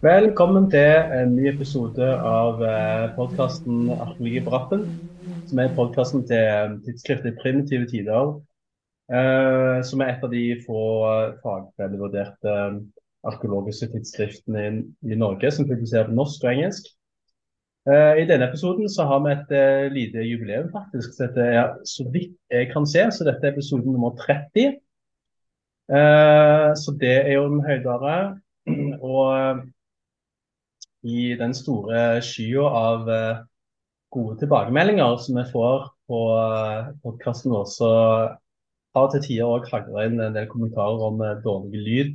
Velkommen til en ny episode av podkasten 'Arkeologi på rappen'. Som er podkasten til tidsskriftet 'Primitive tider'. eh, Som er et av de få fagfellevurderte arkeologiske tidsskriftene i, Norge som publiserer på norsk og engelsk. Eh, I denne episoden så har vi et eh, lite jubileum, faktisk. Så dette er så vidt jeg kan se, så dette er episode nummer 30. Eh, Så det er jo en høydere. Og i den store skya av eh, gode tilbakemeldinger som vi får på uh, podkasten vår, så har til tider òg hagla inn en del kommentarer om eh, dårlig lyd.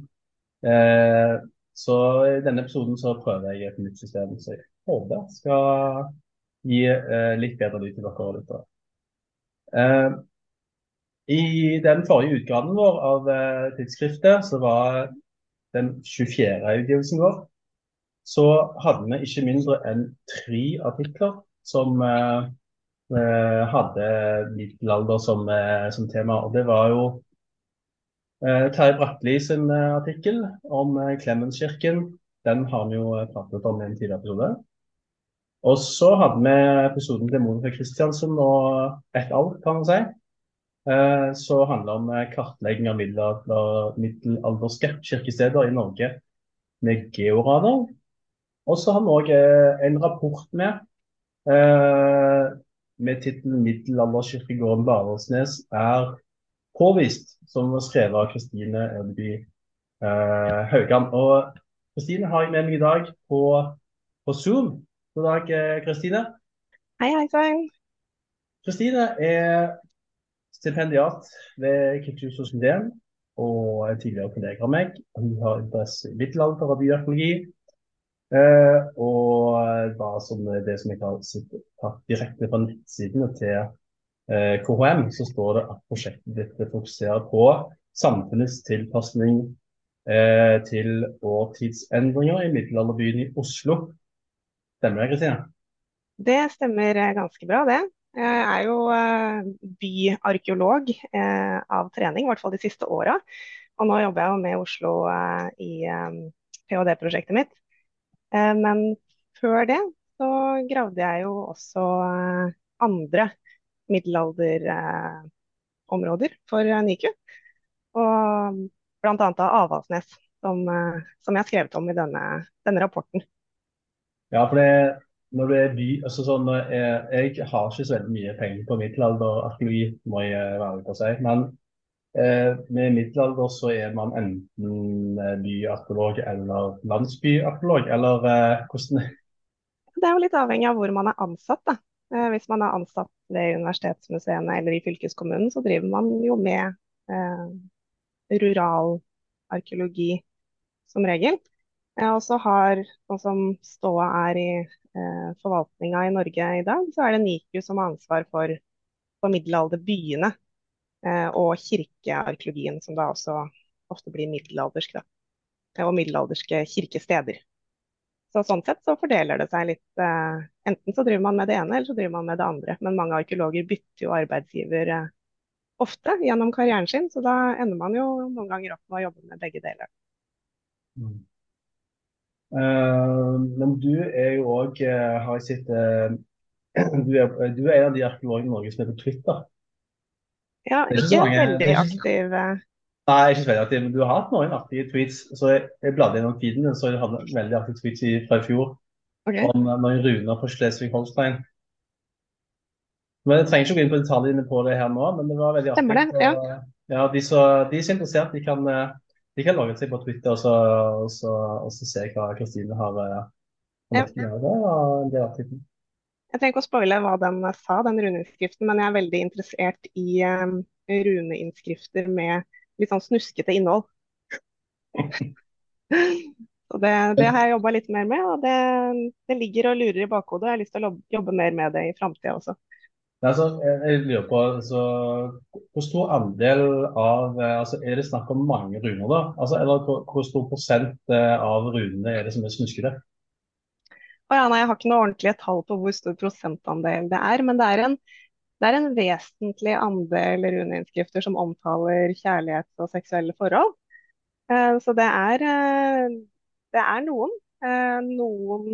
Eh, så i denne episoden så prøver jeg et nytt system så jeg håper skal gi eh, litt bedre lyd til dere lyttere. Eh, I den forrige utgaven vår av eh, tidsskriftet, så var den 24. utgivelsen vår, så hadde vi ikke mindre enn tre artikler som eh, eh, hadde middelalder som, eh, som, tema. Og det var jo eh, Terje Bratteli sin artikkel om Klemenskirken. Den har vi jo pratet om i en tidligere episode. Og så hadde vi episoden til Monica Kristiansen og et alt, kan man si. Så handler om kartlegging av middelalderske kirkesteder i Norge med georadar. Og så har vi òg eh, en rapport med eh, med tittelen 'Middelalderkirkegården Baralsnes er påvist', som var skrevet av Kristine Ødeby eh, Haugan. Og Kristine har jeg med meg i dag på, på Zoom. God dag, Kristine. Hei, hei sann. Kristine er stipendiat ved Kirkehus Museum og er tidligere kollega av meg. Hun har interesse i middelalder og byarkeologi. Eh, og da som det som jeg har tatt direkte fra nettsidene til eh, KHM, så står det at prosjektet ditt fokuserer på samfunnets tilpasning eh, til årtidsendringer i middelalderbyen i Oslo. Stemmer det, Kristine? Det stemmer ganske bra, det. Jeg er jo eh, byarkeolog eh, av trening, i hvert fall de siste åra. Og nå jobber jeg jo med Oslo eh, i ph.d.-prosjektet mitt. Eh, men før det så gravde jeg jo også eh, andre middelalderområder for NIKU. Og bl.a. av Avaldsnes, som, eh, som, jeg har skrevet om i denne, denne rapporten. Ja, for det, når du er by, altså sånn, jeg, jeg, har ikke så veldig mye penger på middelalderarkeologi, må jeg være ute og si. Men Eh, med middelalder så er man enten eh, byarkeolog eller landsbyarkeolog, eller eh, hvordan Det er jo litt avhengig av hvor man er ansatt. da. Hvis man er ansatt ved universitetsmuseene eller i fylkeskommunen, så driver man jo med eh, rural arkeologi som regel. Og så har, sånn som ståa er i eh, forvaltninga i Norge i dag, så er det NIKU som har ansvar for, for middelalderbyene. Eh, og kirkearkeologien, som da også ofte blir middelaldersk. Da. Og middelalderske kirkesteder. Så Sånn sett så fordeler det seg litt. Eh, enten så driver man med det ene, eller så driver man med det andre. Men mange arkeologer bytter jo arbeidsgiver eh, ofte gjennom karrieren sin, så da ender man jo noen ganger opp med å jobbe med begge deler. Mm. Uh, men du er jo òg, har jeg sett uh, du, du, er, en av de arkeologene i Norge som er på Twitter. Ja, ikke mange, veldig aktiv. Eh. Nei, ikke så veldig aktiv, men du har hatt noen aktive tweets. Så jeg, jeg bladde gjennom feeden så jeg hadde veldig aktive tweets i, fra i fjor okay. om eh, noen runer på Schleswig-Holstein. Men Jeg trenger ikke å gå inn på detaljene på det her nå, men det var veldig artig. Stemmer det, ja. ja de, så, de som er interessert, de kan, eh, de kan logge seg på Twitter og så, og så, og så se hva Kristine har, har ja. Det var en del artikler. Jeg trenger ikke å spoile hva den sa, den runeinnskriften, men jeg er veldig interessert i um, runeinnskrifter med litt sånn snuskete innhold. Så det, det, har jeg jobba litt mer med, og det, det, ligger og lurer i bakhodet. Jeg har lyst til å jobbe mer med det i framtida også. Altså, jeg lurer på, altså, Hvor stor andel av altså, Er det snakk om mange runer, da? Altså, eller hvor, hvor stor prosent eh, av runene er det som er snuskete? Oh, ja, nei, jeg har ikke noe ordentlige tall på hvor stor prosentandel det er, men det er en, det er en vesentlig andel runeinnskrifter som omtaler kjærlighet og seksuelle forhold. Uh, så det er, uh, det er noen. Eh, noen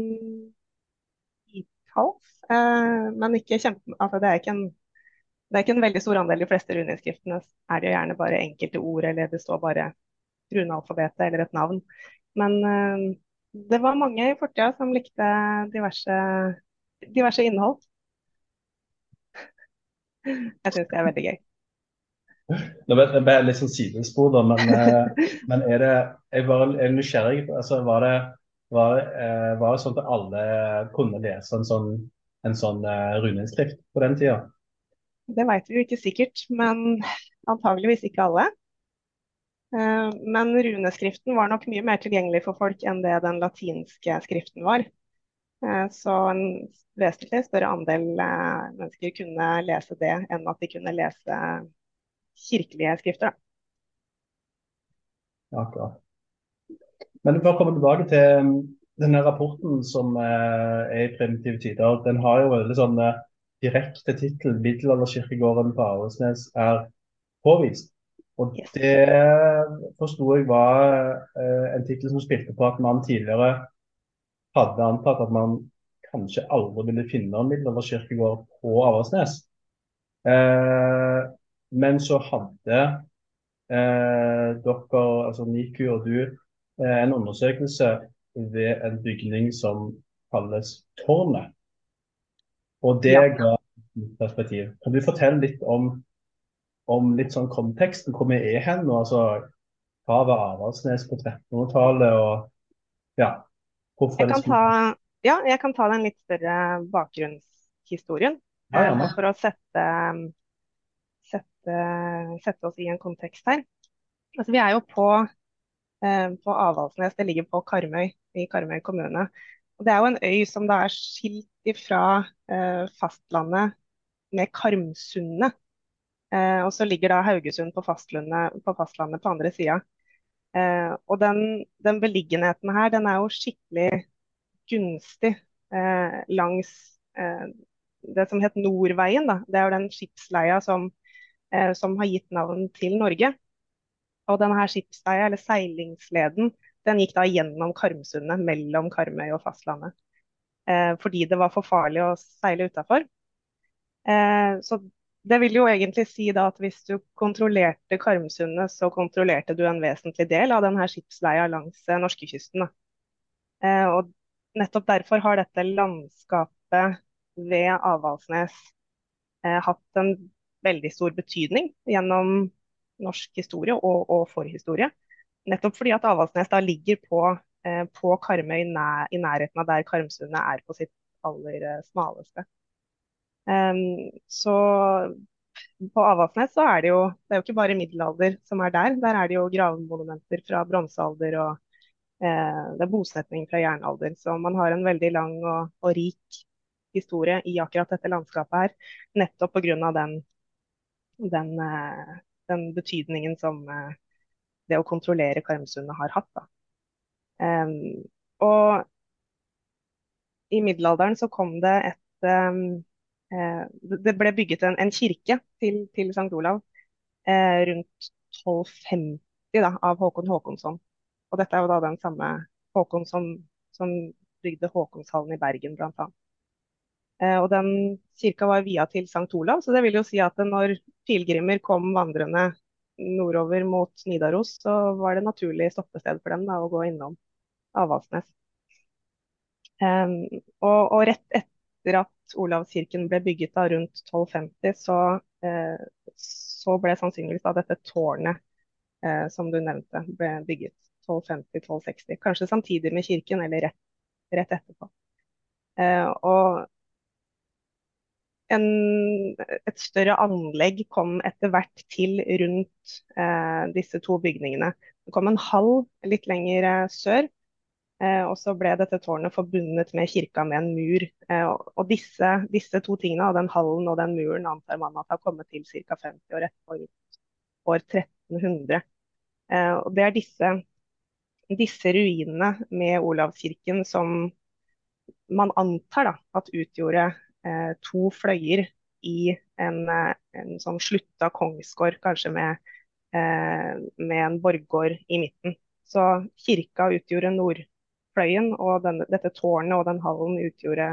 titalls, eh, men ikke kjempe... Altså, det er ikke en, det er ikke en veldig stor andel. De fleste runeinnskriftene er det gjerne bare enkelte ord, eller det står bare runealfabetet eller et navn. Men eh, det var mange i fortida som likte diverse, diverse innhold. Jeg syns det er veldig gøy. Nå ble det litt sånn sidespor, da, men, eh, men er det Jeg var er nysgjerrig. altså Var det, var, eh, var det sånn at alle kunne lese en sånn, en sånn uh, runeinnskrift på den tida? Det vet vi jo ikke sikkert, men antageligvis ikke alle. Men runeskriften var nok mye mer tilgjengelig for folk enn det den latinske skriften var. Så en vesentlig større andel mennesker kunne lese det enn at de kunne lese kirkelige skrifter. Ja, akkurat. Men for å komme tilbake til um, denne rapporten som er i primitive tider. Den har jo veldig sånn direkte tittel 'Middelalderkirkegården på Aresnes er påvist'. Og Yes. det forsto jeg var uh, en tittel som spilte på at man tidligere hadde antatt at man kanskje aldri ville finne en middelalderkirkegård på Avaldsnes. Eh, men så hadde eh, dere, altså Niku og du, eh, en undersøkelse ved en bygning som kalles Tårnet. Og det Ja. ga perspektiv. Kan du fortelle litt om, om litt sånn konteksten, hvor vi er hen nå? Altså, hva var Avaldsnes på 1300-tallet, og ja, hvorfor Jeg kan ta, ja, jeg kan ta den litt større bakgrunnshistorien. Ja, ja, gjerne. for å sette, sette, sette oss i en kontekst her. Altså, vi er jo på, eh, på Avaldsnes, det ligger på Karmøy i Karmøy kommune. Og det er jo en øy som da er skilt ifra eh, fastlandet med Karmsundet. Eh, og så ligger da Haugesund på fastlandet på, fastlandet på andre sida. Eh, og den, den beliggenheten her, den er jo skikkelig gunstig eh, langs eh, det som het Nordveien. Da. Det er jo den skipsleia som, eh, som har gitt navn til Norge. Og denne skipsleia, eller seilingsleden, den gikk da gjennom Karmsundet, mellom Karmøy og fastlandet. Eh, fordi det var for farlig å seile utafor. Eh, så det vil jo egentlig si da at hvis du kontrollerte Karmsundet, så kontrollerte du en vesentlig del av denne skipsleia langs eh, norskekysten. Eh, og nettopp derfor har dette landskapet ved Avaldsnes eh, hatt en veldig stor betydning gjennom norsk historie og, og forhistorie. Nettopp fordi at Avaldsnes da ligger på, eh, på Karmøy nær, i nærheten av der Karmsundet er på sitt aller smaleste. Em, så på Avaldsnes så er det jo det er jo ikke bare middelalder som er der. Der er det jo gravmonumenter fra bronsealder og eh, det er bosetning fra jernalder. Så man har en veldig lang og, og rik historie i akkurat dette landskapet her. Nettopp pga. Den, den, eh, den betydningen som eh, det å kontrollere Karmsundet har hatt. Da. Um, og i middelalderen så kom det et eh, Det ble bygget en, en kirke til, til St. Olav eh, rundt 1250 da, av Håkon Håkonsson. Og dette er jo da den samme Håkon som, som bygde Håkonshallen i Bergen, annet. Eh, og den kirka var via til St. Olav, så det vil jo si at når pilegrimer kom vandrende nordover mot Nidaros, så var det naturlig stoppested for dem da, å gå innom Avaldsnes. Em, og, og rett etter at Olavskirken ble bygget da rundt 1250, så, eh, så ble sannsynligvis da dette tårnet eh, som du nevnte, ble bygget 1250-1260. Kanskje samtidig med kirken, eller rett, rett etterpå. Eh, og en, et større anlegg kom etter hvert til rundt eh, disse to bygningene. Det kom en hall litt lenger sør, og så ble dette tårnet forbundet med kirka med en mur. Eh, og disse, disse to tingene, den hallen og den muren, antar man at har kommet til ca. 50 år etter år 1300. Eh, og det er disse, disse ruinene med Olavskirken som man antar da, at utgjorde eh, to fløyer i en, eh, en sånn slutta kongsgård, kanskje med, eh, med en borggård i midten. Så kirka utgjorde nord, vestfløyen, og den, dette tårnet og den hallen utgjorde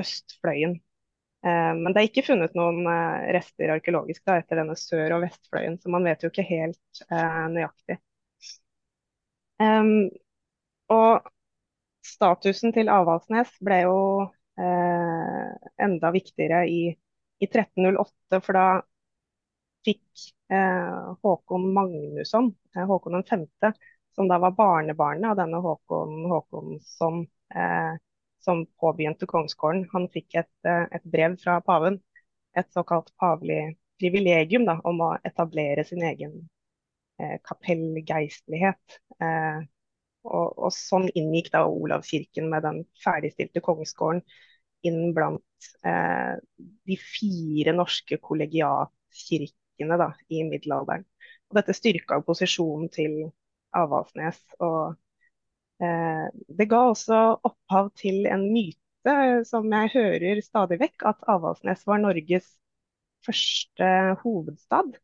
østfløyen. Eh, men det er ikke funnet noen eh, rester arkeologisk da, etter denne sør- og vestfløyen, så man vet jo ikke helt eh, nøyaktig. Um, og statusen til Avaldsnes ble jo eh, enda viktigere i, i 1308, for da fikk eh, Håkon Magnusson, Håkon 5., som da var barnebarnet av denne Håkon Håkonsson, eh, som påbegynte kongsgården, han fikk et, eh, et, brev fra paven, et såkalt pavelig privilegium da, om å etablere sin egen eh, kapellgeistlighet. Eh, og, og, sånn inngikk da Olavskirken med den ferdigstilte kongsgården inn blant eh, de fire norske kollegiatkirkene da, i middelalderen. Og dette styrka posisjonen til Avaldsnes. og eh, Det ga også opphav til en myte som jeg hører stadig vekk, at Avaldsnes var Norges første hovedstad.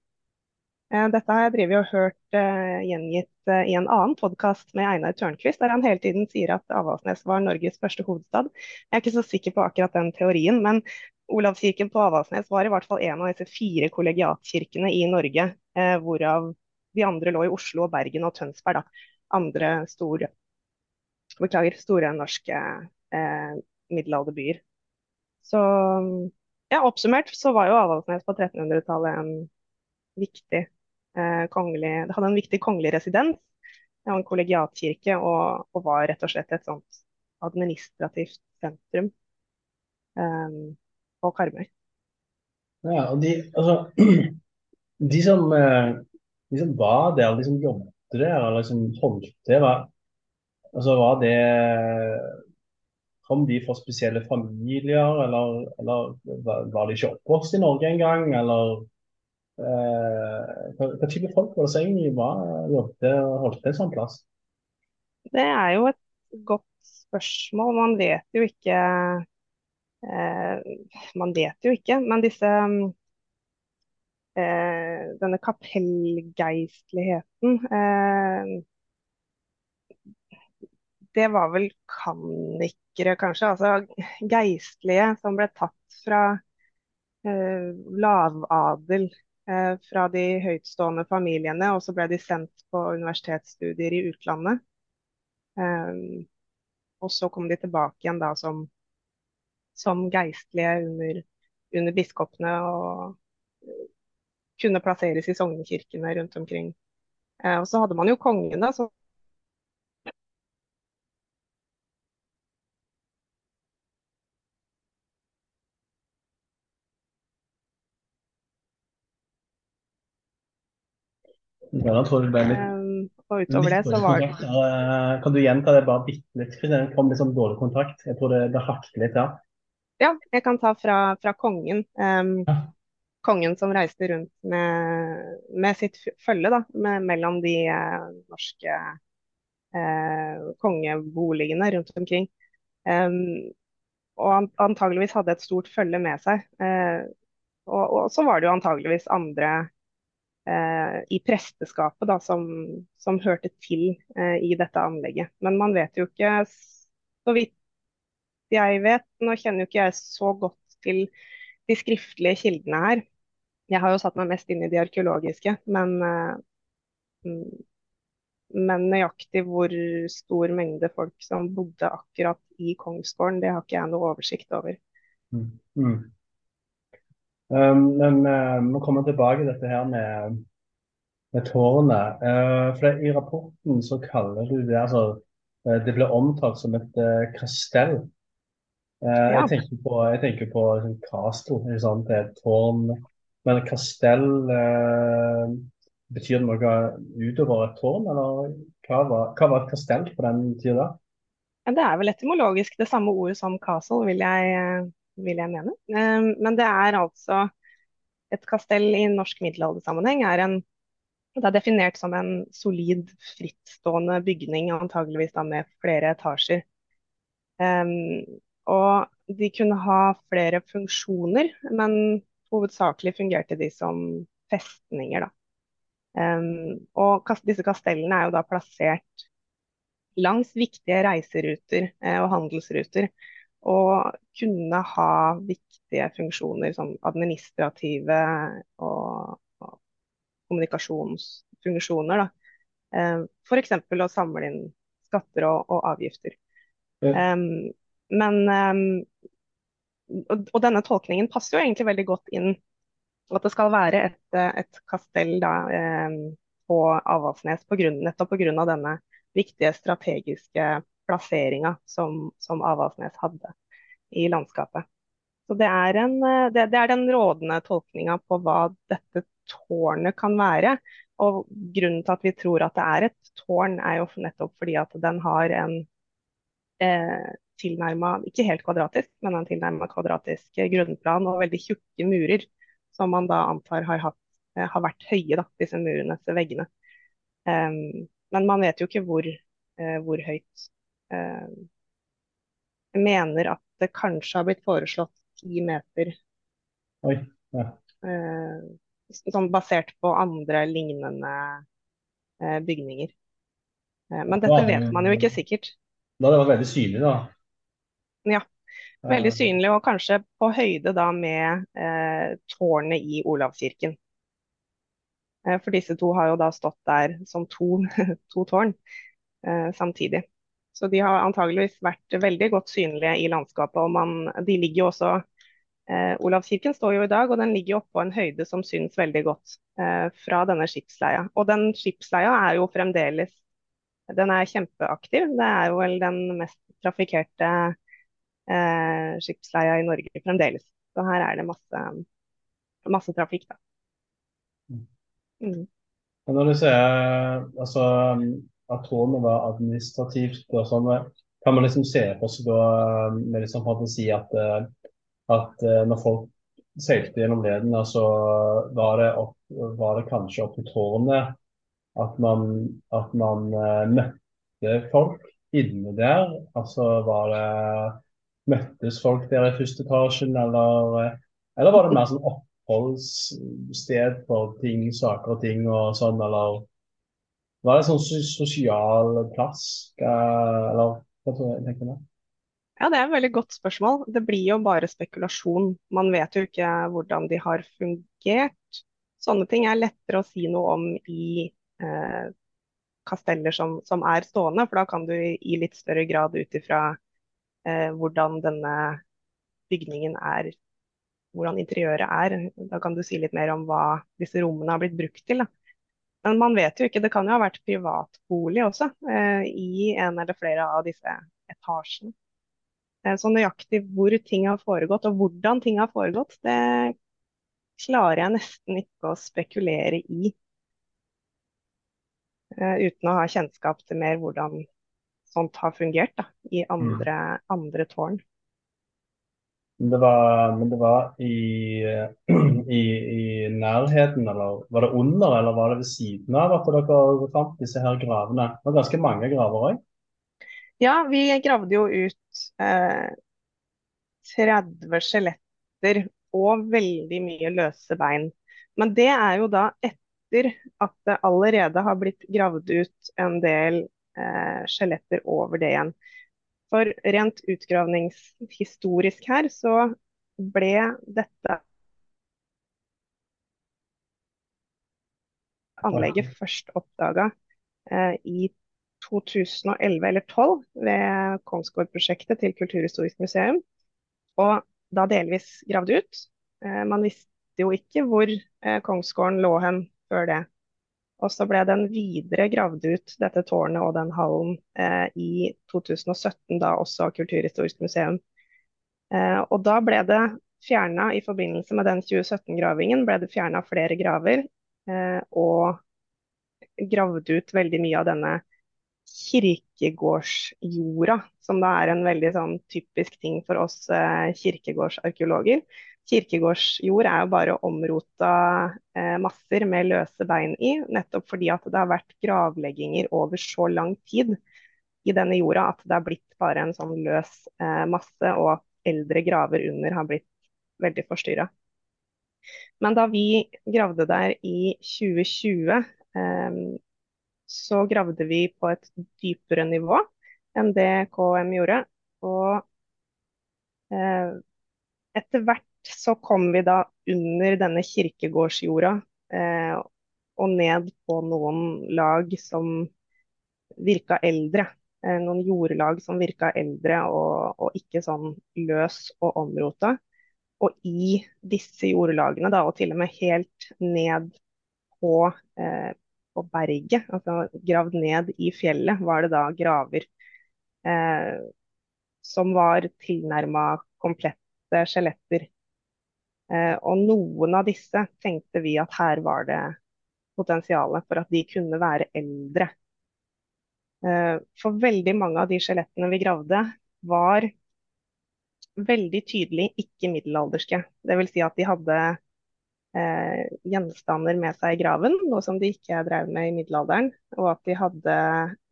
Eh, dette har jeg drevet og hørt eh, gjengitt uh, i en annen podkast med Einar Tørnquist, der han hele tiden sier at Avaldsnes var Norges første hovedstad. Jeg er ikke så sikker på akkurat den teorien, men Olavskirken på Avaldsnes var i hvert fall en av disse fire kollegiatkirkene i Norge, eh, hvorav de andre lå i Oslo, og Bergen og Tønsberg. Da. Andre store, beklager, store norske middelalderbyer. Så ja, oppsummert så var jo Avaldsnes på 1300-tallet en viktig eh, kongelig Det hadde en viktig kongelig residens. Det var en kollegiatkirke og, og, var rett og slett et sånt administrativt sentrum eh, på Karmøy. Ja, og de, altså, de, som, eh, de som var der, de som jobbet der, eller som holdt til, var, altså, var det Kom de fra spesielle familier, eller, eller var de ikke oppvokst i Norge engang? Eller Eh, hva, hva type folk var det som egentlig var, jobbet og holdt en sånn plass? Det er jo et godt spørsmål. Man vet jo ikke eh, Man vet jo ikke, men disse eh, Denne kapellgeistligheten eh, Det var vel kannikere, kanskje. Altså geistlige som ble tatt fra eh, lavadel Eh, fra de høytstående familiene, og så ble de sendt på universitetsstudier i utlandet. Um, og så kom de tilbake igjen da som, som geistlige under, under biskopene og kunne plasseres i sognekirkene rundt omkring. Uh, og så hadde man jo kongene, så Ja, um, og utover det så var det uh, Kan du gjenta det bare bitte litt? Det kom litt sånn dårlig kontakt. Jeg tror det, det hakket litt Ja, Ja, jeg kan ta fra, fra kongen. Um, ja. Kongen som reiste rundt med, med sitt følge da, med, mellom de eh, norske eh, kongeboligene rundt omkring. Um, og antageligvis hadde et stort følge med seg. og, og så var det jo antageligvis andre Eh, i presteskapet da, som, som hørte til eh, i dette anlegget. Men man vet jo ikke, så vidt jeg vet, nå kjenner jo ikke jeg så godt til de skriftlige kildene her. Jeg har jo satt meg mest inn i de arkeologiske, men, eh, men nøyaktig hvor stor mengde folk som bodde akkurat i Kongsgården, det har ikke jeg noe oversikt over. Mm. Mm. Um, men uh, vi kommer tilbake til dette her med, med tårnet. Uh, for det, I rapporten så kaller du det altså uh, Det ble omtalt som et kastell. Ja. Jeg tenker på, jeg tenker på Castro. castle, sånn, det er et tårn. Men kastell Betyr det noe utover et tårn, eller hva var, et kastell på den tida? Det er vel etymologisk det samme ordet som castle, vil jeg vil jeg mene. Ehm, men det er altså et kastell i norsk middelaldersammenheng er en det er definert som en solid, frittstående bygning, antageligvis da med flere etasjer. Um, og de kunne ha flere funksjoner, men hovedsakelig fungerte de som festninger. Da. Um, og disse kastellene er jo da plassert langs viktige reiseruter og handelsruter. Og kunne ha viktige funksjoner som administrative og, og kommunikasjonsfunksjoner. Da. F.eks. å samle inn skatter og, og avgifter. Ja. Um, men um, og, og, denne tolkningen passer jo egentlig veldig godt inn at det skal være et, et kastell da, eh, på Avaldsnes på grunn, nettopp pga. denne viktige strategiske plasseringa som, som Avaldsnes hadde i landskapet. Så det er, en, det, det er den rådende tolkninga på hva dette tårnet kan være. Og grunnen til at vi tror at det er et tårn, er jo nettopp fordi at den har en eh, tilnærma, ikke helt kvadratisk, men en tilnærma kvadratisk grunnplan og veldig tjukke murer, som man da antar har, hatt, eh, har vært høye, da, disse til veggene. Um, men man vet jo ikke hvor, uh, hvor høyt. Uh, jeg mener at det kanskje har blitt foreslått ti meter. Oi, ja. Uh, sånn basert på andre lignende uh, bygninger. men dette vet man jo ikke sikkert. Da det var veldig synlig, da. Ja, veldig synlig, og kanskje på høyde da med eh, tårnet i Olavskirken. Eh, for disse to har jo da stått der som to, to tårn eh, samtidig. Så de har antageligvis vært veldig godt synlige i landskapet. og man, de ligger jo også eh, Olavskirken står jo i dag, og den ligger oppå en høyde som syns veldig godt eh, fra denne skipsleia. Og den skipsleia er jo fremdeles den er kjempeaktiv. Det er jo vel den mest trafikkerte eh, skipsleia i Norge fremdeles. Så her er det masse, masse trafikk, da. Mm. mm. Når du sier altså, at tårnet var administrativt, og sånn, kan man liksom se for seg da med liksom fantasi at, eh, at eh, når folk seilte gjennom ledene, så var det, opp, var det kanskje opp til tårnet at man, at man møtte folk inne der? Altså var det Møttes folk der i første etasjen, eller, eh, eller var det mer sånn oppholdssted for ting, saker og ting og sånn, eller var det sånn sosial plass, eller hva tenker du? Ja, Det er et veldig godt spørsmål. Det blir jo bare spekulasjon. Man vet jo ikke hvordan de har fungert. Sånne ting er lettere å si noe om i eh, kasteller som, som, er stående, for da kan du i litt større grad ut ifra eh, hvordan denne bygningen er, hvordan interiøret er. Da kan du si litt mer om hva disse rommene har blitt brukt til. Da. Men man vet jo ikke, det kan jo ha vært privatbolig også eh, i en eller flere av disse etasjene. Eh, så nøyaktig hvor ting har foregått og hvordan ting har foregått, det klarer jeg nesten ikke å spekulere i. Eh, uten å ha kjennskap til mer hvordan sånt har fungert da, i andre, mm. andre tårn. Det var, men det var i, i, i, nærheten, eller var det under, eller var det ved siden av at dere fant disse her gravene? Det var ganske mange graver òg? Ja, vi gravde jo ut eh, 30 skjeletter og veldig mye løse bein. Men det er jo da etter at det allerede har blitt gravd ut en del skjeletter over det igjen. For rent utgravningshistorisk her så ble dette anlegget først oppdaga eh, i 2011 eller 2012 ved Kongsgård-prosjektet til Kulturhistorisk museum. Og da delvis gravd ut. Eh, man visste jo ikke hvor eh, Kongsgården lå hen før det. Og så ble den videre gravd ut, dette tårnet og den hallen, eh, i 2017, da også Kulturhistorisk museum. Eh, og da ble det fjerna, i forbindelse med den 2017-gravingen, ble det fjerna flere graver. Eh, og gravd ut veldig mye av denne kirkegårdsjorda, som da er en veldig sånn typisk ting for oss eh, kirkegårdsarkeologer. Kirkegårdsjord er jo bare omrota eh, masser med løse bein i, nettopp fordi at det har vært gravlegginger over så lang tid i denne jorda at det har blitt bare en sånn løs eh, masse, og at eldre graver under har blitt veldig forstyrra. Men da vi gravde der i 2020, eh, så gravde vi på et dypere nivå. enn det KM gjorde. Og eh, etter hvert så kom vi da under denne kirkegårdsjorda eh, og ned på noen lag som virka eldre. Eh, noen jordlag som virka eldre og, og, ikke sånn løs og omrota. Og i disse jordlagene, da, og til og med helt ned på, eh, på berget, altså gravd ned i fjellet, var det da graver eh, som var tilnærma komplette skjeletter. Eh, og noen av disse tenkte vi at her var det potensialet for at de kunne være eldre. Eh, for veldig mange av de skjelettene vi gravde, var veldig tydelig ikke middelalderske. Dvs. Si at de hadde eh, gjenstander med seg i graven, noe som de ikke drev med i middelalderen. Og at de hadde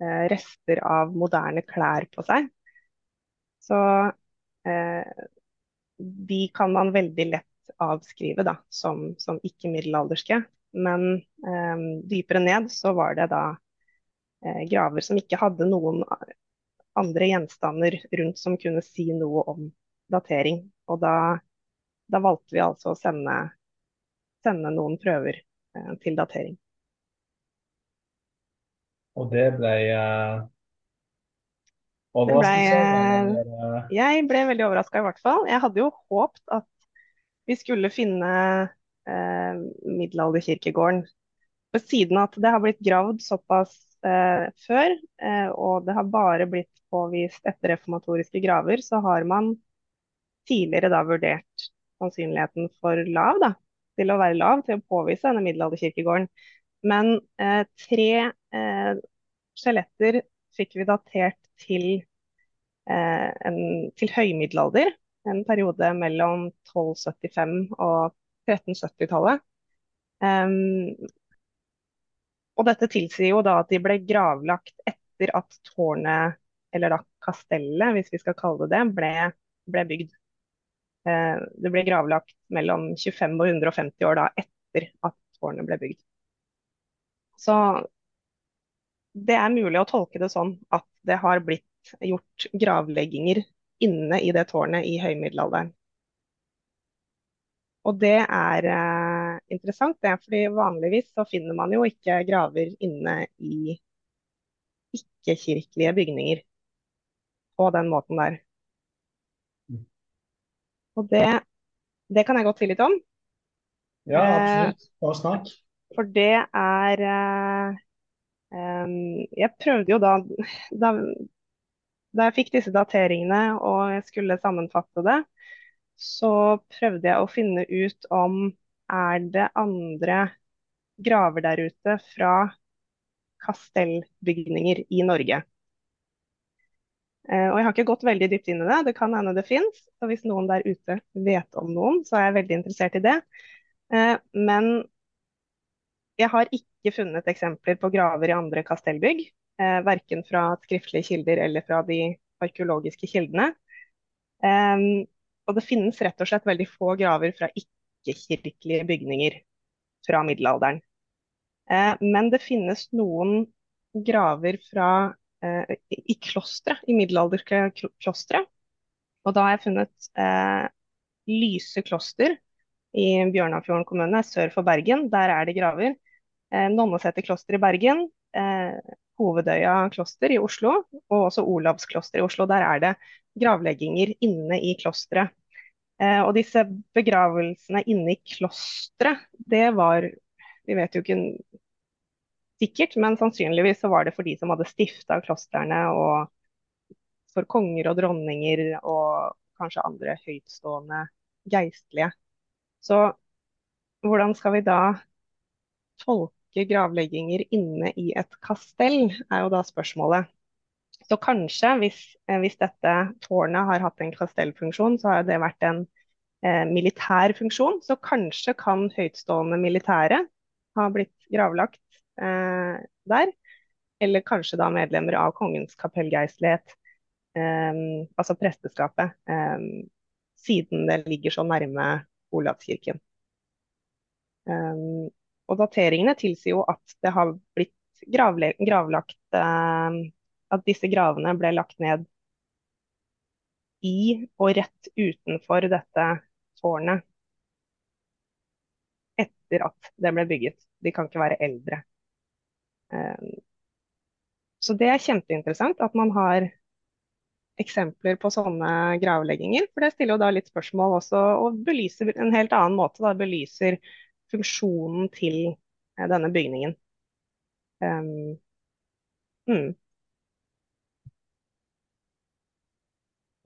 eh, rester av moderne klær på seg. Så eh, de kan man veldig lett avskrive da, som, som ikke-middelalderske. Men eh, dypere ned så var det da eh, graver som ikke hadde noen andre gjenstander rundt som kunne si noe om datering. Og da, da valgte vi altså å sende, sende noen prøver eh, til datering. Og det ble eh, Overraskelse? Ble, jeg ble veldig overraska, i hvert fall. Jeg hadde jo håpt at vi skulle finne eh, middelalderkirkegården. Ved siden av at det har blitt gravd såpass eh, før, eh, og det har bare blitt påvist etter reformatoriske graver, så har man tidligere da vurdert sannsynligheten for lav, da, til å være lav, til å påvise denne middelalderkirkegården. Men eh, tre eh, skjeletter fikk vi datert til, eh, en, til høymiddelalder. En periode mellom 1275 og 1370-tallet. Um, og dette tilsier jo da at de ble gravlagt etter at tårnet, eller da kastellet, hvis vi skal kalle det det, ble, ble bygd. Uh, det ble gravlagt mellom 25 og 150 år da etter at tårnet ble bygd. Så det er mulig å tolke det sånn at det har blitt gjort gravlegginger inne i det tårnet i høymiddelalderen. Og det er eh, interessant, det, fordi vanligvis så finner man jo ikke graver inne i ikke-kirkelige bygninger på den måten der. Og det, det kan jeg godt si litt om. Ja, absolutt. Bare snakk. For det er eh, jeg prøvde jo da, da, da jeg fikk disse dateringene og jeg skulle sammenfatte det, så prøvde jeg å finne ut om er det andre graver der ute fra kastellbygninger i Norge. Uh, og Jeg har ikke gått veldig dypt inn i det, det kan hende det fins. Hvis noen der ute vet om noen, så er jeg veldig interessert i det. Uh, men jeg har ikke funnet eksempler på graver i andre kastellbygg, eh, verken fra skriftlige kilder eller fra de arkeologiske kildene. Um, og det finnes rett og slett veldig få graver fra ikke-kirkelige bygninger fra middelalderen. Eh, men det finnes noen graver fra, eh, i klostre, i middelalderske klostre. Og da har jeg funnet eh, Lyse kloster i Bjørnafjorden kommune, sør for Bergen. Der er det graver eh, Nonneseter kloster i Bergen, eh, Hovedøya kloster i Oslo og også Olavs kloster i Oslo. Der er det gravlegginger inne i klosteret. Eh, og disse begravelsene inne i klosteret, det var Vi vet jo ikke sikkert, men sannsynligvis så var det for de som hadde stifta klostrene, og for konger og dronninger og kanskje andre høytstående geistlige. Så hvordan skal vi da tolke ikke gravlegginger inne i et kastell, er jo da spørsmålet. Så kanskje, hvis, eh, hvis dette tårnet har hatt en kastellfunksjon, så har det vært en eh, militær funksjon. Så kanskje kan høytstående militære ha blitt gravlagt eh, der. Eller kanskje da medlemmer av kongens kapellgeistlighet, eh, altså presteskapet, eh, siden det ligger så nærme Olavskirken. Um, og dateringene tilsier jo at det har blitt gravlagt eh, at disse gravene ble lagt ned i og rett utenfor dette tårnet etter at det ble bygget. De kan ikke være eldre. Eh, så det er kjempeinteressant at man har eksempler på sånne gravlegginger. For det stiller jo da litt spørsmål også, og belyser en helt annen måte. Da belyser funksjonen til eh, denne bygningen. Um, mm.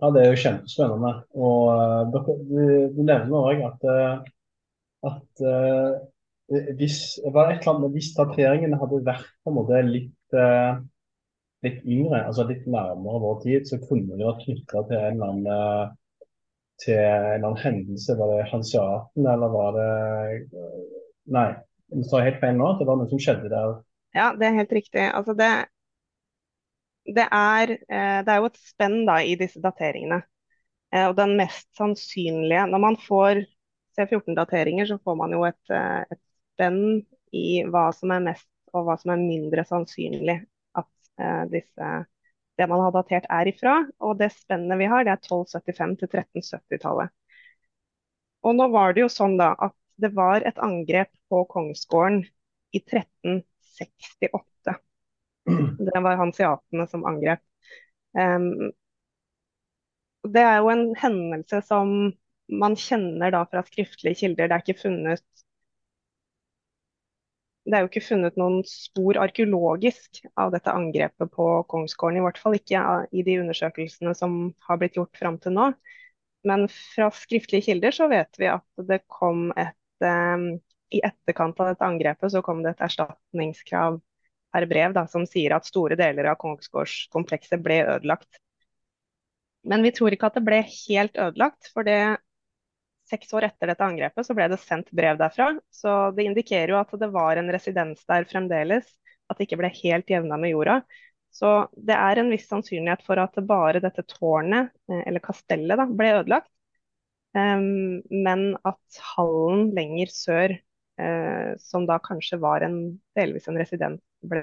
Ja, det er jo kjempespennende. Og uh, du, du, nevner òg at, uh, at hvis, var et eller annet, hvis dateringene hadde vært på en måte litt, litt yngre, altså litt nærmere vår tid, så kunne det vært knytta til en eller annen til en eller annen hendelse. Var det hanseaten, eller var det Nei, du sa helt feil nå. Det var noe som skjedde der. Ja, det er helt riktig. Altså det, det er, eh, det er jo et spenn da, i disse dateringene. Eh, og den mest sannsynlige Når man får C14-dateringer, så får man jo et, eh, et, spenn i hva som er mest og hva som er mindre sannsynlig at disse, det man har datert er ifra. Og det spennet vi har, det er 1275 til 1370-tallet. Og nå var det jo sånn da at det var et angrep på kongsgården i 1368. Det var hansiatene som angrep. Um, det er jo en hendelse som man kjenner da fra skriftlige kilder. Det er ikke funnet det er jo ikke funnet noen spor arkeologisk av dette angrepet på kongsgården. I hvert fall ikke i de undersøkelsene som har blitt gjort fram til nå. Men fra skriftlige kilder så vet vi at det kom et eh, I etterkant av dette angrepet så kom det et erstatningskrav per brev da, som sier at store deler av Kongsgårdskomplekset ble ødelagt. Men vi tror ikke at det ble helt ødelagt, for det, seks år etter dette angrepet så ble det sendt brev derfra. Så det indikerer jo at det var en residens der fremdeles, at det ikke ble helt jevna med jorda. Så det er en viss sannsynlighet for at bare dette tårnet, eh, eller kastellet, da, ble ødelagt. Um, men at hallen lenger sør, uh, som da kanskje var en, delvis en residens ble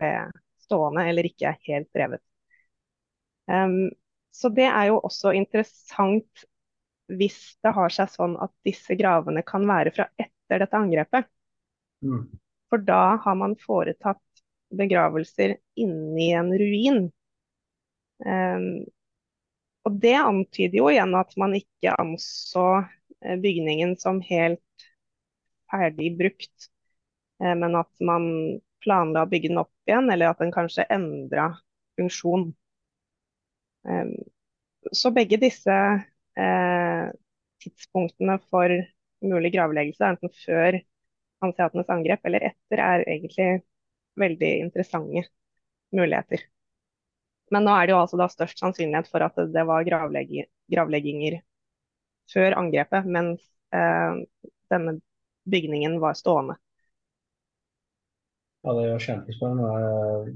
stående eller ikke helt drevet. Um, så det er jo også interessant hvis det har seg sånn at disse gravene kan være fra etter dette angrepet. Mm. For da har man foretatt begravelser inni en ruin. Um, og det antyder jo igjen at man ikke anså eh, bygningen som helt ferdig brukt, eh, men at man planla å bygge den opp igjen, eller at den kanskje endra funksjon. Um, så begge disse eh, tidspunktene for mulig gravleggelse, enten før hanseatenes angrep eller etter, er egentlig veldig interessante muligheter. Men nå er det jo altså da størst sannsynlighet for at det var gravlegginger før angrepet, mens eh, denne bygningen var stående. Ja, det er jo kjempespennende.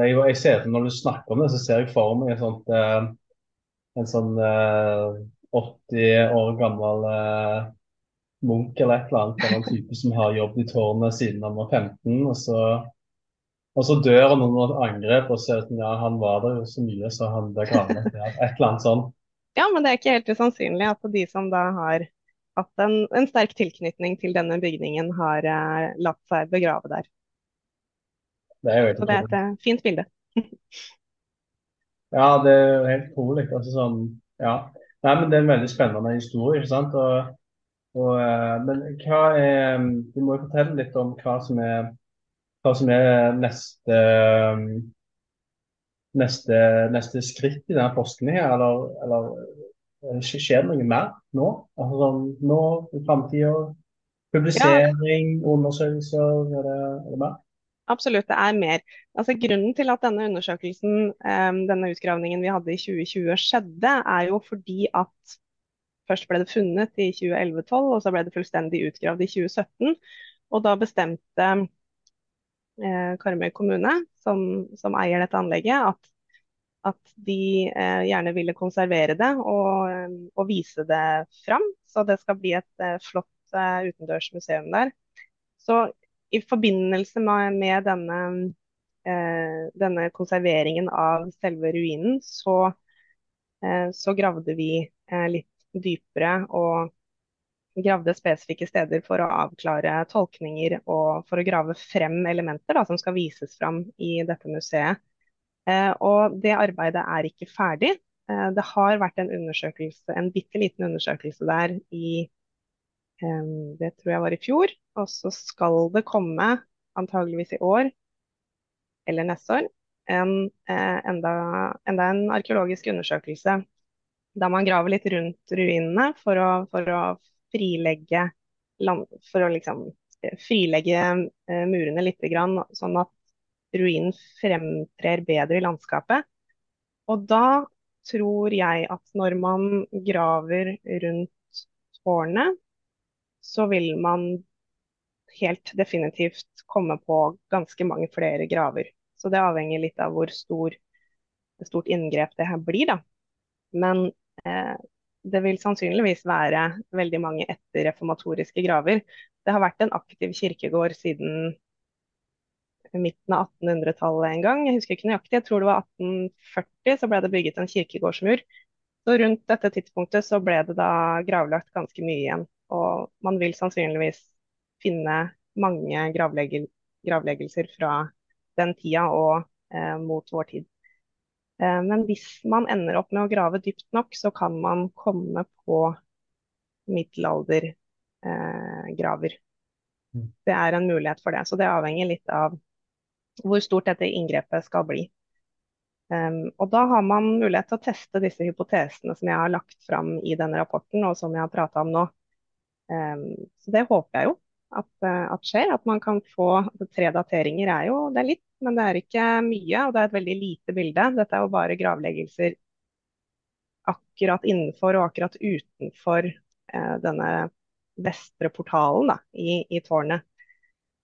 Jeg, jeg ser Når du snakker om det, så ser jeg for meg et sånt, eh, en sånn 80 eh, år gammel eh, munk eller et eller annet. Eller en type som har jobbet i tårnet siden han var 15. Og så, og så dør han under et angrep, og sier at sånn, ja, han var der jo så mye, så han ble gravlagt Ja, Et eller annet sånn. Ja, men det er ikke helt usannsynlig at de som da har hatt en, en sterk tilknytning til denne bygningen, har eh, latt seg begrave der. Det er jo helt Så det er et uh, fint bilde. ja, det er jo helt utrolig. Altså, sånn, ja. Nei, men Det er en veldig spennende historie. ikke sant? Og, og, uh, men hva er Du må jo fortelle litt om hva som er, hva som er neste, um, neste, neste skritt i denne forskningen. Eller, eller eh, skjer det noe mer nå? Altså, sånn, nå i framtida? Publisering, ja. undersøkelser, er det, er det mer? Absolutt, det er mer. Altså, grunnen til at denne undersøkelsen, um, denne utgravningen vi hadde i 2020 skjedde, er jo fordi at først ble det funnet i 2011-2012, og så ble det fullstendig utgravd i 2017. Og da bestemte eh, Karmøy kommune, som, som, eier dette anlegget, at, at de eh, gjerne ville konservere det og, og, vise det fram. Så det skal bli et eh, flott eh, utendørs der. Så i forbindelse med, med denne eh, denne konserveringen av selve ruinen, så, eh, så gravde vi eh, litt dypere og gravde spesifikke steder for å avklare tolkninger og for å grave frem elementer da, som skal vises fram i dette museet. Eh, og det arbeidet er ikke ferdig. Eh, det har vært en undersøkelse, en bitte liten undersøkelse der i eh, Det tror jeg var i fjor. Og så skal det komme, antageligvis i år eller neste år, en, enda, enda en arkeologisk undersøkelse der man graver litt rundt ruinene for å, for å frilegge land, for å liksom frilegge eh, murene litt, grann, sånn at ruinen fremtrer bedre i landskapet. Og da tror jeg at når man graver rundt tårnet, så vil man helt definitivt komme på ganske mange flere graver. Så det avhenger litt av hvor stor, stort inngrep det her blir, da. Men eh, det vil sannsynligvis være veldig mange etterreformatoriske graver. Det har vært en aktiv kirkegård siden midten av 1800-tallet en gang. Jeg husker ikke nøyaktig, jeg tror det var 1840 så ble det bygget en kirkegårdsmur. Så rundt dette tidspunktet så ble det da gravlagt ganske mye igjen. Og man vil sannsynligvis finne mange gravleggelser fra den tida og eh, mot vår tid. Eh, men hvis man ender opp med å grave dypt nok, så kan man komme på middelaldergraver. Eh, Det er en mulighet for det. Så det avhenger litt av hvor stort dette inngrepet skal bli. Um, og da har man mulighet til å teste disse hypotesene som jeg har lagt fram i denne rapporten, og som jeg har prata om nå. Um, så det håper jeg jo at, uh, at, skjer. At man kan få altså, Tre dateringer er jo det er litt men det er ikke mye, og det er et veldig lite bilde. Dette er jo bare gravleggelser akkurat innenfor og akkurat utenfor eh, denne vestre portalen da, i, i, tårnet.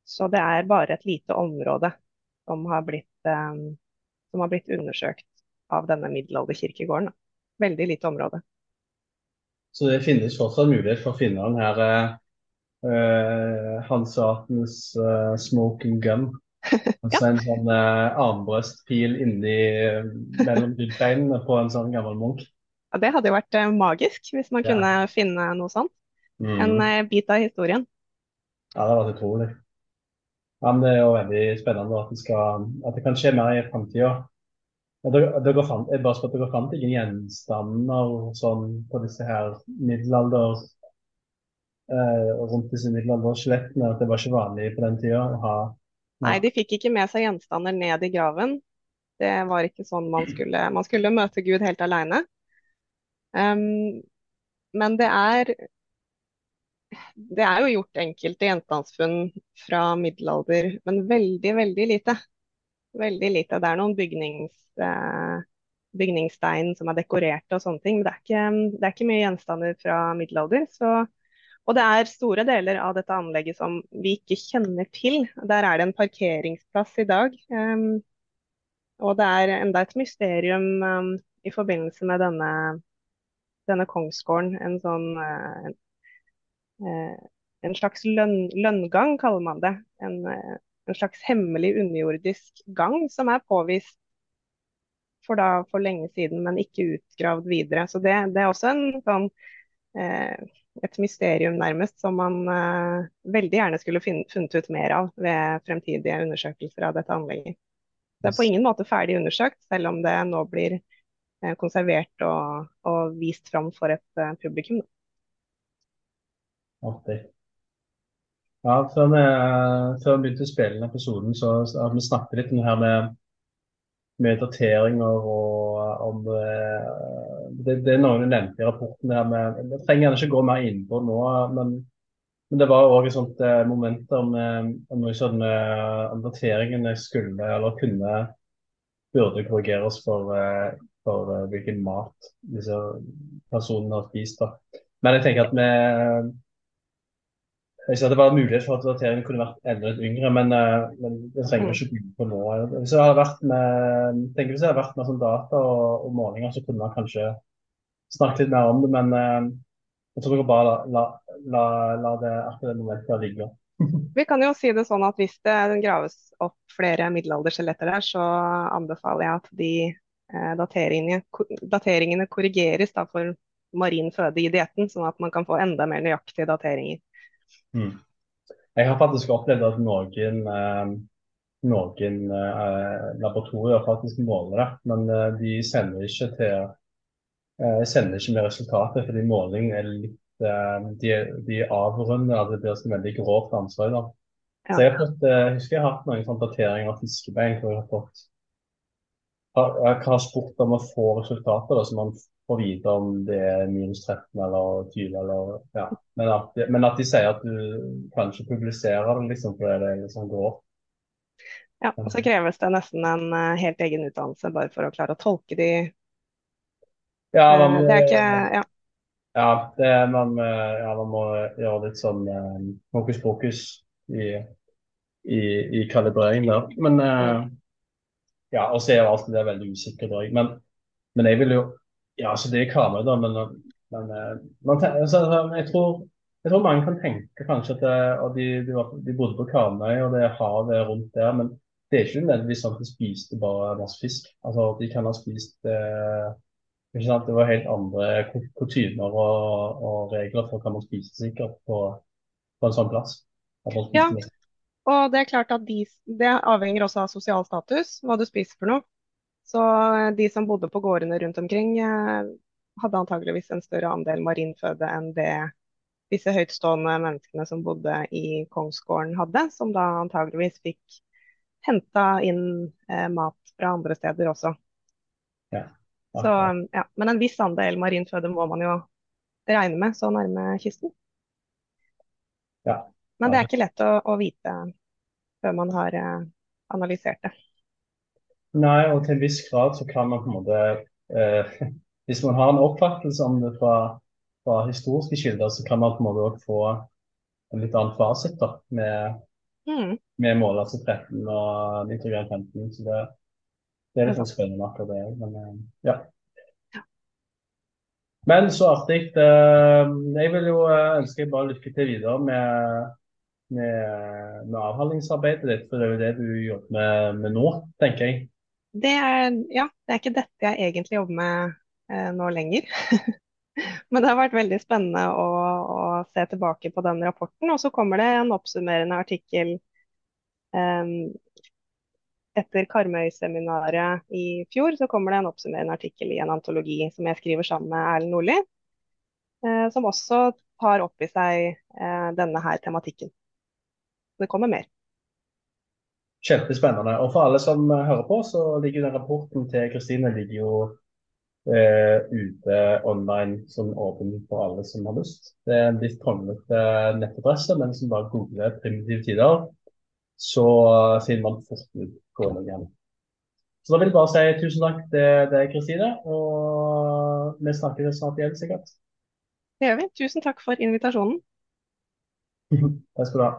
Så det er bare et lite område som har blitt, eh, som har blitt undersøkt av denne middelalderkirkegården. Da. Veldig lite område. Så det finnes fortsatt mulighet for å finne den her uh, Hanseatens uh, smoking gun Altså ja. en sånn uh, armbrøstpil inni mellom ryggbeina på en sånn gammel munk. Ja, det hadde jo vært magisk hvis man ja. kunne finne noe sånt. Mm. En bit av historien. Ja, det hadde vært utrolig. Ja, men Det er jo veldig spennende at det, skal, at det kan skje mer i framtida. Dere fant, jeg bare spør, dere fant ingen gjenstander sånn på disse her middelalder eh, rundt disse middelalderskjelettene? At det var ikke vanlig på den tida å ha Nei, de fikk ikke med seg gjenstander ned i graven. Det var ikke sånn man skulle Man skulle møte Gud helt alene. Um, men det er Det er jo gjort enkelte gjenstandsfunn fra middelalder, men veldig, veldig lite. Veldig lite. Det er noen bygnings, eh, bygningsstein som er dekorerte og sånne ting, men det er ikke, det er ikke mye gjenstander fra middelalder. Så og det er store deler av dette anlegget som vi ikke kjenner til. Der er det en parkeringsplass i dag. Um, og det er enda et mysterium um, i forbindelse med denne, denne kongsgården. En sånn uh, uh, En slags lønn, lønngang, kaller man det. En, uh, en, slags hemmelig underjordisk gang som er påvist for, da, for lenge siden, men ikke utgravd videre. Så det, det er også en sånn et mysterium nærmest, som man uh, veldig gjerne skulle funnet ut mer av ved fremtidige undersøkelser av dette anlegget. Det er på ingen måte ferdig undersøkt, selv om det nå blir uh, konservert og, og, vist fram for et uh, publikum. Artig. Ja, før vi, før vi begynte å spille denne episoden, så, så vi snakket litt om det her med, med dateringer og om det, det, er noen du nevnte i rapporten. her med, Jeg trenger ikke gå mer inn på nå, men, men det var òg et sånt eh, moment om, eh, om, sånn, eh, om dateringene skulle eller kunne burde korrigeres for, eh, for hvilken mat disse personene har spist. Da. Men jeg tenker at vi jeg ser Det var mulighet for at dateringen kunne vært enda litt yngre, men, uh, men det trenger vi ikke begynne på nå. Hvis jeg hadde vært med, tenker hvis jeg hadde vært med sånn data og, og målinger, så kunne man kanskje snakket litt mer om det. Men uh, jeg tror vi bare la, la, la, det akkurat det momentet ligge. Vi kan jo si det sånn at hvis det graves opp flere middelalderskjeletter der, så anbefaler jeg at de eh, dateringene, dateringene korrigeres da, for marin føde i dietten, sånn at man kan få enda mer nøyaktige dateringer. Mm. Jeg har faktisk opplevd at noen, eh, noen eh, laboratorier faktisk måler det, men eh, de sender ikke til eh, sender ikke med resultatet, fordi måling er litt de, de avrunder, det blir så veldig grovt ansvar. Da. Så jeg, fått, jeg husker jeg har hatt noen sånn dateringer av fiskebein hvor jeg har fått jeg har spurt om å få resultater, da, som man får vite om det er minus 13 eller 20 eller ja. Men at, de- men at de sier at du kan ikke publisere det liksom, fordi det liksom grovt. Ja, og så kreves det nesten en eh, helt egen utdannelse bare for å klare å tolke de. Ja, Eh, man det er ikke, ja, ja, det, man, eh, ja, man må gjøre litt sånn hokus pokus i, i, i kalibreringen der. Men ja, og så er jo alt det veldig usikkert òg. Men, men jeg vil jo Ja, så det er Karmøy, da, men, men eh, man, altså, jeg, tror, jeg tror mange kan tenke kanskje at det, og de, de, var, de bodde på Karmøy, og det er havet rundt der. men det er ikke nødvendigvis sånn at de spiste bare masse fisk. Altså, De kan ha spist eh? Det var helt andre ku- kutymer og, og regler for hva man spiste sikkert på, på en sånn plass. Ja. og det er klart at de, det avhenger også av sosial status, hva du spiser for noe. Så eh, de som bodde på gårdene rundt omkring, eh, hadde antageligvis en større andel marinføde enn det disse høytstående menneskene som bodde i Kongsgården hadde, som da antageligvis fikk henta inn eh, mat fra andre steder også. Så, ja. Men en viss andel marinføde må man jo regne med så nærme kysten. Ja. Men det er ikke lett å, å vite før man har eh, analysert det. Nei, og til en viss grad så kan man på en måte eh, Hvis man har en oppfattelse om det fra, fra historiske kilder, så kan man på en måte òg få en litt annen fasit da, med, Mm. med målelse 13 og nitrogen 15. Så det, det er litt sånn spennende akkurat det. Men eh, ja. Men så artig. Eh, Jeg vil jo eh, ønske deg bare lykke til videre med, med, med avhandlingsarbeidet ditt, for det er jo det du jobber med, med nå, tenker jeg. Det er, ja, det er ikke dette jeg egentlig jobber med eh, nå lenger. Men det har vært veldig spennende å, å se tilbake på den rapporten. Og så kommer det en oppsummerende artikkel eh, etter Karmøy-seminaret i fjor. Så kommer det en oppsummerende artikkel i en antologi som jeg skriver sammen med Erlend Nordli. Eh, som også tar opp i seg eh, denne her tematikken. Det kommer mer. Kjempespennende. Og for alle som eh, hører på, så ligger den rapporten til Kristine ligger jo eh, ute online som åpen for alle som har lyst. Det er en litt kronglete nettadresse, men som bare googler 'primitive tider', så eh, finner man fort ut igjen. Så da vil jeg bare si tusen takk til deg, Kristine. Og vi snakkes snart igjen, sikkert. Det gjør vi. Tusen takk for invitasjonen. Takk skal du ha.